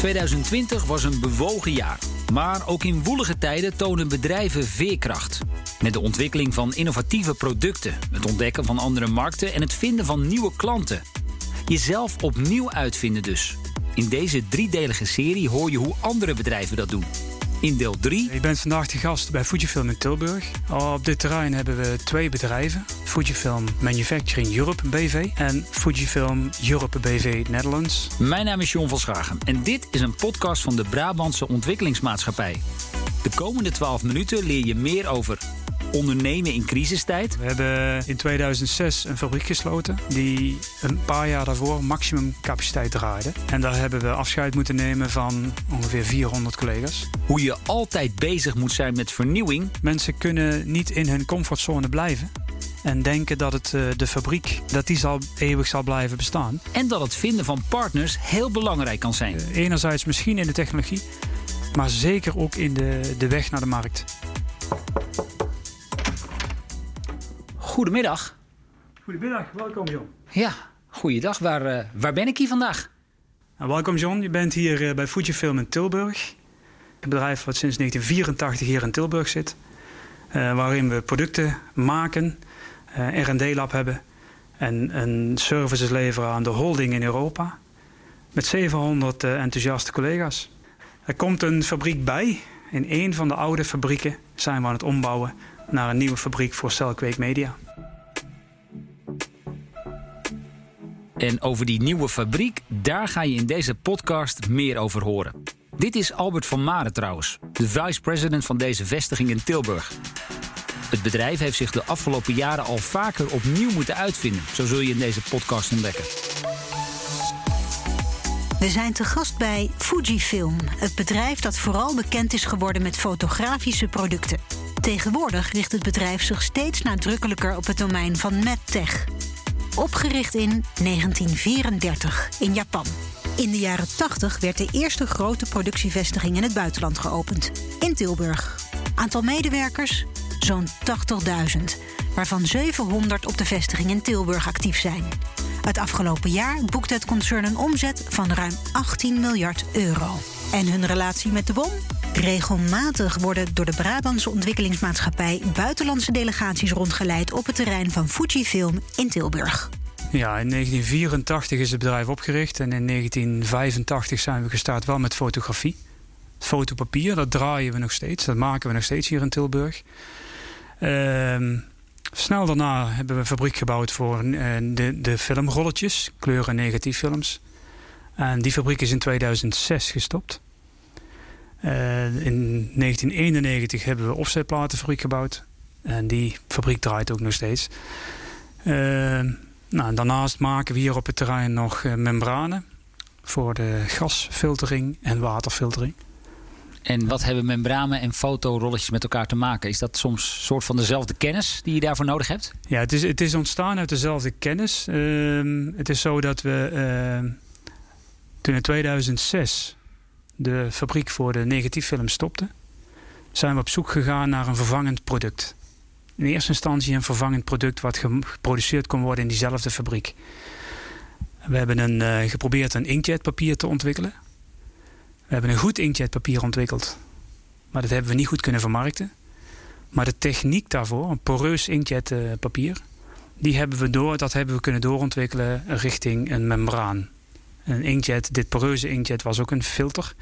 2020 was een bewogen jaar. Maar ook in woelige tijden tonen bedrijven veerkracht. Met de ontwikkeling van innovatieve producten, het ontdekken van andere markten en het vinden van nieuwe klanten. Jezelf opnieuw uitvinden dus. In deze driedelige serie hoor je hoe andere bedrijven dat doen. In deel 3. Je bent vandaag de gast bij Fujifilm in Tilburg. Op dit terrein hebben we twee bedrijven: Fujifilm Manufacturing Europe BV en Fujifilm Europe BV Netherlands. Mijn naam is John van Schagen en dit is een podcast van de Brabantse Ontwikkelingsmaatschappij. De komende 12 minuten leer je meer over ondernemen in crisistijd. We hebben in 2006 een fabriek gesloten die een paar jaar daarvoor maximum capaciteit draaide. En daar hebben we afscheid moeten nemen van ongeveer 400 collega's. Hoe je altijd bezig moet zijn met vernieuwing. Mensen kunnen niet in hun comfortzone blijven en denken dat het, eh, de fabriek dat die zal, eeuwig zal blijven bestaan. En dat het vinden van partners heel belangrijk kan zijn. Uh, enerzijds misschien in de technologie, maar zeker ook in de, de weg naar de markt. Goedemiddag. Goedemiddag, welkom John. Ja, goeiedag. Waar, uh, waar ben ik hier vandaag? Nou, welkom John, je bent hier uh, bij Fujifilm in Tilburg. Een bedrijf wat sinds 1984 hier in Tilburg zit. Uh, waarin we producten maken, R&D-lab hebben... en een services leveren aan de holding in Europa. Met 700 enthousiaste collega's. Er komt een fabriek bij. In een van de oude fabrieken zijn we aan het ombouwen naar een nieuwe fabriek voor Celkweek Media. En over die nieuwe fabriek, daar ga je in deze podcast meer over horen. Dit is Albert van Maren trouwens, de vice-president van deze vestiging in Tilburg. Het bedrijf heeft zich de afgelopen jaren al vaker opnieuw moeten uitvinden. Zo zul je in deze podcast ontdekken. We zijn te gast bij Fujifilm, het bedrijf dat vooral bekend is geworden met fotografische producten. Tegenwoordig richt het bedrijf zich steeds nadrukkelijker op het domein van medtech. Opgericht in 1934 in Japan. In de jaren 80 werd de eerste grote productievestiging in het buitenland geopend, in Tilburg. Aantal medewerkers? Zo'n 80.000, waarvan 700 op de vestiging in Tilburg actief zijn. Het afgelopen jaar boekte het concern een omzet van ruim 18 miljard euro. En hun relatie met de bom? Regelmatig worden door de Brabantse ontwikkelingsmaatschappij buitenlandse delegaties rondgeleid op het terrein van Fujifilm in Tilburg. Ja, in 1984 is het bedrijf opgericht en in 1985 zijn we gestart wel met fotografie. Fotopapier, dat draaien we nog steeds, dat maken we nog steeds hier in Tilburg. Uh, snel daarna hebben we een fabriek gebouwd voor uh, de, de filmrolletjes, kleur- en negatieffilms. En die fabriek is in 2006 gestopt. Uh, in 1991 hebben we offsetplatenfabriek gebouwd. En die fabriek draait ook nog steeds. Uh, nou, daarnaast maken we hier op het terrein nog uh, membranen voor de gasfiltering en waterfiltering. En wat hebben membranen en fotorolletjes met elkaar te maken? Is dat soms een soort van dezelfde kennis die je daarvoor nodig hebt? Ja, het is, het is ontstaan uit dezelfde kennis. Uh, het is zo dat we uh, toen in 2006 de fabriek voor de negatieffilm stopte, zijn we op zoek gegaan naar een vervangend product. In eerste instantie een vervangend product wat geproduceerd kon worden in diezelfde fabriek. We hebben een, uh, geprobeerd een inkjetpapier te ontwikkelen. We hebben een goed inkjetpapier ontwikkeld, maar dat hebben we niet goed kunnen vermarkten. Maar de techniek daarvoor, een poreus inkjetpapier, die hebben we door, dat hebben we kunnen doorontwikkelen richting een membraan. Een inkjet, dit poreuze inkjet was ook een filter.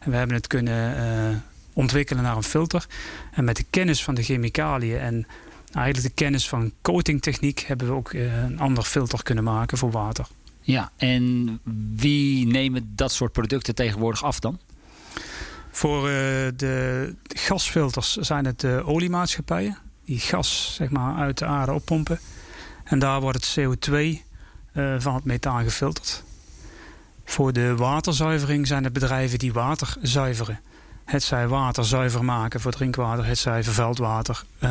En we hebben het kunnen uh, ontwikkelen naar een filter. En met de kennis van de chemicaliën en eigenlijk de kennis van coatingtechniek hebben we ook uh, een ander filter kunnen maken voor water. Ja, en wie nemen dat soort producten tegenwoordig af dan? Voor uh, de gasfilters zijn het de oliemaatschappijen. Die gas zeg maar, uit de aarde oppompen. En daar wordt het CO2 uh, van het methaan gefilterd. Voor de waterzuivering zijn het bedrijven die water zuiveren. Het zij water zuiver maken voor drinkwater, het zij vervuild water uh,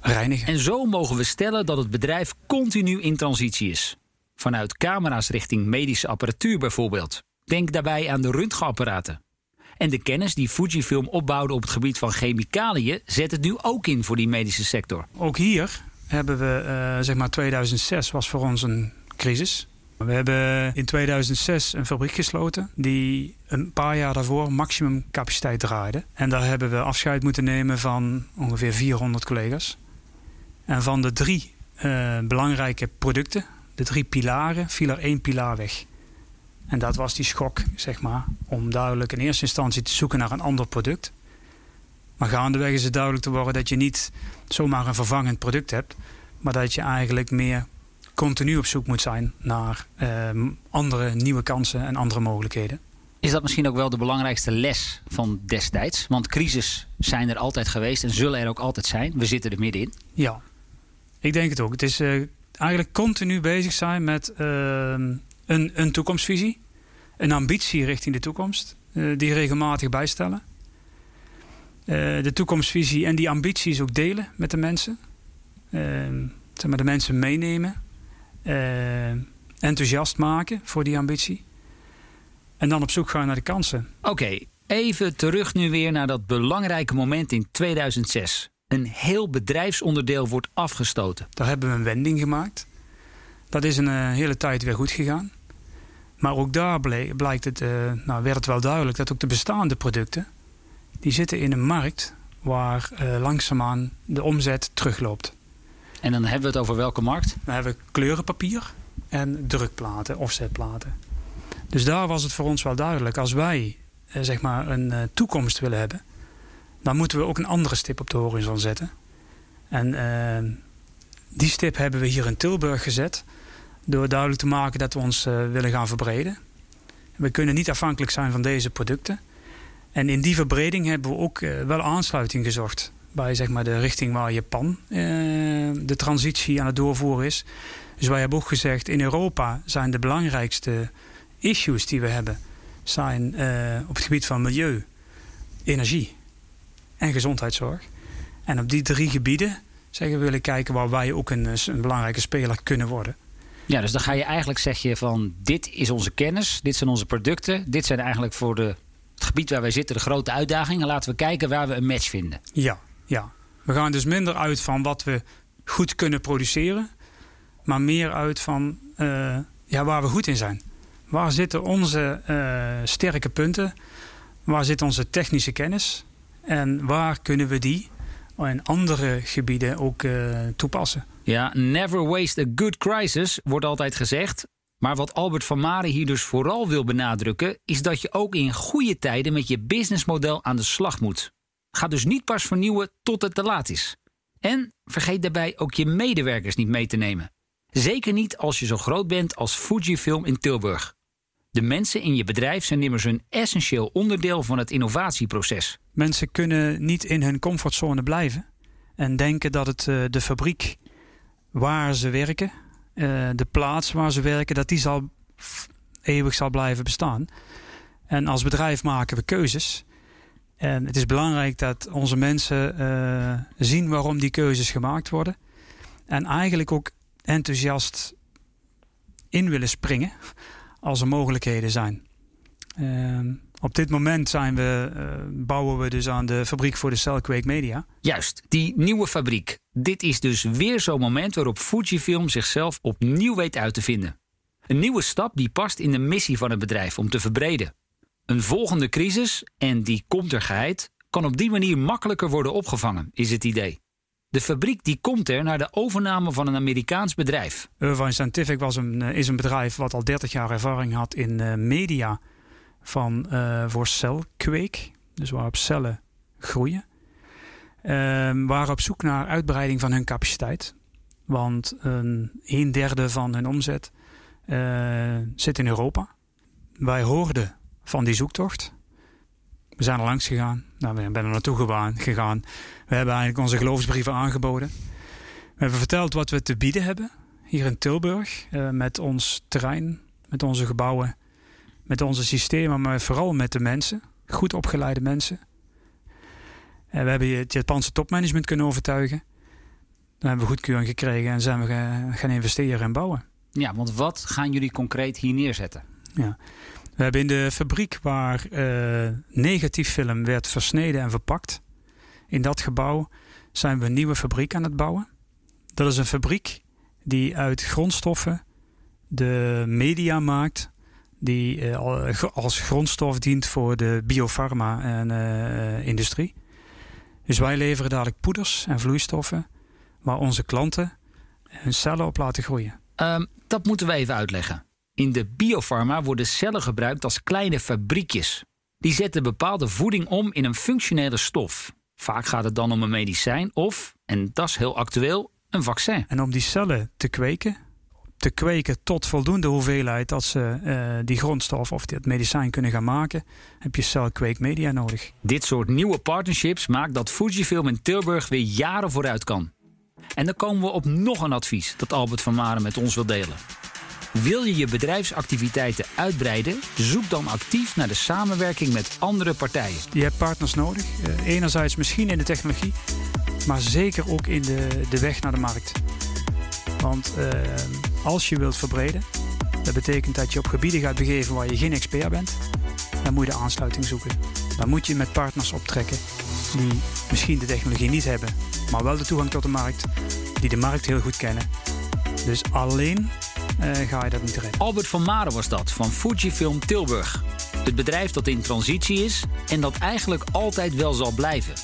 reinigen. En zo mogen we stellen dat het bedrijf continu in transitie is. Vanuit camera's richting medische apparatuur bijvoorbeeld. Denk daarbij aan de röntgenapparaten. En de kennis die Fujifilm opbouwde op het gebied van chemicaliën zet het nu ook in voor die medische sector. Ook hier hebben we, uh, zeg maar 2006 was voor ons een crisis. We hebben in 2006 een fabriek gesloten die een paar jaar daarvoor maximum capaciteit draaide. En daar hebben we afscheid moeten nemen van ongeveer 400 collega's. En van de drie uh, belangrijke producten, de drie pilaren, viel er één pilaar weg. En dat was die schok, zeg maar, om duidelijk in eerste instantie te zoeken naar een ander product. Maar gaandeweg is het duidelijk te worden dat je niet zomaar een vervangend product hebt, maar dat je eigenlijk meer continu op zoek moet zijn naar uh, andere nieuwe kansen en andere mogelijkheden. Is dat misschien ook wel de belangrijkste les van destijds? Want crisis zijn er altijd geweest en zullen er ook altijd zijn. We zitten er middenin. Ja, ik denk het ook. Het is uh, eigenlijk continu bezig zijn met uh, een, een toekomstvisie, een ambitie richting de toekomst, uh, die regelmatig bijstellen. de toekomstvisie en die ambities ook delen met de mensen. Ehm, zeg maar de mensen meenemen enthousiast maken voor die ambitie. En dan op zoek gaan naar de kansen. Oké, even terug nu weer naar dat belangrijke moment in 2006. Een heel bedrijfsonderdeel wordt afgestoten. Daar hebben we een wending gemaakt. Dat is een uh, hele tijd weer goed gegaan. Maar ook daar blijkt het, uh, nou werd het wel duidelijk dat ook de bestaande producten... die zitten in een markt waar langzaamaan de omzet terugloopt. En dan hebben we het over welke markt? We hebben kleurenpapier en drukplaten, offsetplaten. Dus daar was het voor ons wel duidelijk. Als wij eh, zeg maar een eh, toekomst willen hebben, dan moeten we ook een andere stip op de horizon zetten. En uh, die stip hebben we hier in Tilburg gezet. Door duidelijk te maken dat we ons willen gaan verbreden. We kunnen niet afhankelijk zijn van deze producten. En in die verbreding hebben we ook wel aansluiting gezocht bij zeg maar, de richting waar Japan uh, de transitie aan het doorvoeren is. Dus wij hebben ook gezegd, in Europa zijn de belangrijkste issues die we hebben... zijn uh, op het gebied van milieu, energie en gezondheidszorg. En op die drie gebieden zeggen we willen kijken waar wij ook een, een belangrijke speler kunnen worden. Ja, dus dan ga je eigenlijk zeg je van dit is onze kennis, dit zijn onze producten, dit zijn eigenlijk voor de, het gebied waar wij zitten de grote uitdagingen. Laten we kijken waar we een match vinden. Ja, ja, we gaan dus minder uit van wat we goed kunnen produceren, maar meer uit van uh, ja, waar we goed in zijn. Waar zitten onze uh, sterke punten? Waar zit onze technische kennis? En waar kunnen we die in andere gebieden ook uh, toepassen? Ja, never waste a good crisis wordt altijd gezegd. Maar wat Albert van Maren hier dus vooral wil benadrukken, is dat je ook in goede tijden met je businessmodel aan de slag moet. Ga dus niet pas vernieuwen tot het te laat is. En vergeet daarbij ook je medewerkers niet mee te nemen. Zeker niet als je zo groot bent als Fujifilm in Tilburg. De mensen in je bedrijf zijn immers een essentieel onderdeel van het innovatieproces. Mensen kunnen niet in hun comfortzone blijven en denken dat het uh, de fabriek waar ze werken, uh, de plaats waar ze werken, dat die zal eeuwig zal blijven bestaan. En als bedrijf maken we keuzes. En het is belangrijk dat onze mensen uh, zien waarom die keuzes gemaakt worden. En eigenlijk ook enthousiast in willen springen als er mogelijkheden zijn. Uh, op dit moment zijn we, uh, bouwen we dus aan de fabriek voor de Cellquake Media. Juist, die nieuwe fabriek. Dit is dus weer zo'n moment waarop Fujifilm zichzelf opnieuw weet uit te vinden. Een nieuwe stap die past in de missie van het bedrijf om te verbreden. Een volgende crisis, en die komt er geheid, kan op die manier makkelijker worden opgevangen, is het idee. De fabriek die komt er naar de overname van een Amerikaans bedrijf. Irvine Scientific was een, is een bedrijf wat al 30 jaar ervaring had in uh, media van, uh, voor celkweek. Dus waarop cellen groeien. Uh, waren op zoek naar uitbreiding van hun capaciteit. Want een, een derde van hun omzet zit in Europa. Wij hoorden van die zoektocht. We zijn er langs gegaan. Nou, we zijn er naartoe gegaan. We hebben eigenlijk onze geloofsbrieven aangeboden. We hebben verteld wat we te bieden hebben hier in Tilburg. Uh, met ons terrein, met onze gebouwen, met onze systemen, maar vooral met de mensen. Goed opgeleide mensen. En we hebben het Japanse topmanagement kunnen overtuigen. Dan hebben we goedkeuring gekregen en zijn we gaan investeren en bouwen. Ja, want wat gaan jullie concreet hier neerzetten? Ja. We hebben in de fabriek waar uh, negatief film werd versneden en verpakt. In dat gebouw zijn we een nieuwe fabriek aan het bouwen. Dat is een fabriek die uit grondstoffen de mediamarkt die uh, als grondstof dient voor de biofarma-industrie. dus wij leveren dadelijk poeders en vloeistoffen waar onze klanten hun cellen op laten groeien. Um, dat moeten we even uitleggen. In de biofarma worden cellen gebruikt als kleine fabriekjes. Die zetten bepaalde voeding om in een functionele stof. Vaak gaat het dan om een medicijn of, en dat is heel actueel, een vaccin. En om die cellen te kweken, te kweken tot voldoende hoeveelheid dat ze uh, die grondstof of dit medicijn kunnen gaan maken, heb je celkweekmedia nodig. Dit soort nieuwe partnerships maakt dat Fujifilm in Tilburg weer jaren vooruit kan. En dan komen we op nog een advies dat Albert van Maren met ons wil delen. Wil je je bedrijfsactiviteiten uitbreiden? Zoek dan actief naar de samenwerking met andere partijen. Je hebt partners nodig. Uh, enerzijds misschien in de technologie, maar zeker ook in de, de weg naar de markt. Want uh, als je wilt verbreden, dat betekent dat je op gebieden gaat begeven waar je geen expert bent, dan moet je de aansluiting zoeken. Dan moet je met partners optrekken die misschien de technologie niet hebben, maar wel de toegang tot de markt, die de markt heel goed kennen. Dus alleen ga je dat niet redden. Albert van Maren was dat, van Fujifilm Tilburg. Het bedrijf dat in transitie is en dat eigenlijk altijd wel zal blijven.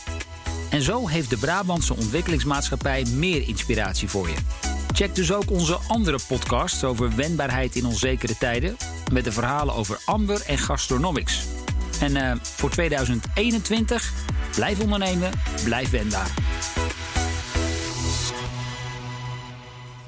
En zo heeft de Brabantse ontwikkelingsmaatschappij meer inspiratie voor je. Check dus ook onze andere podcasts over wendbaarheid in onzekere tijden. Met de verhalen over Amber en gastronomics. En uh, voor 2021, blijf ondernemen, blijf wendbaar.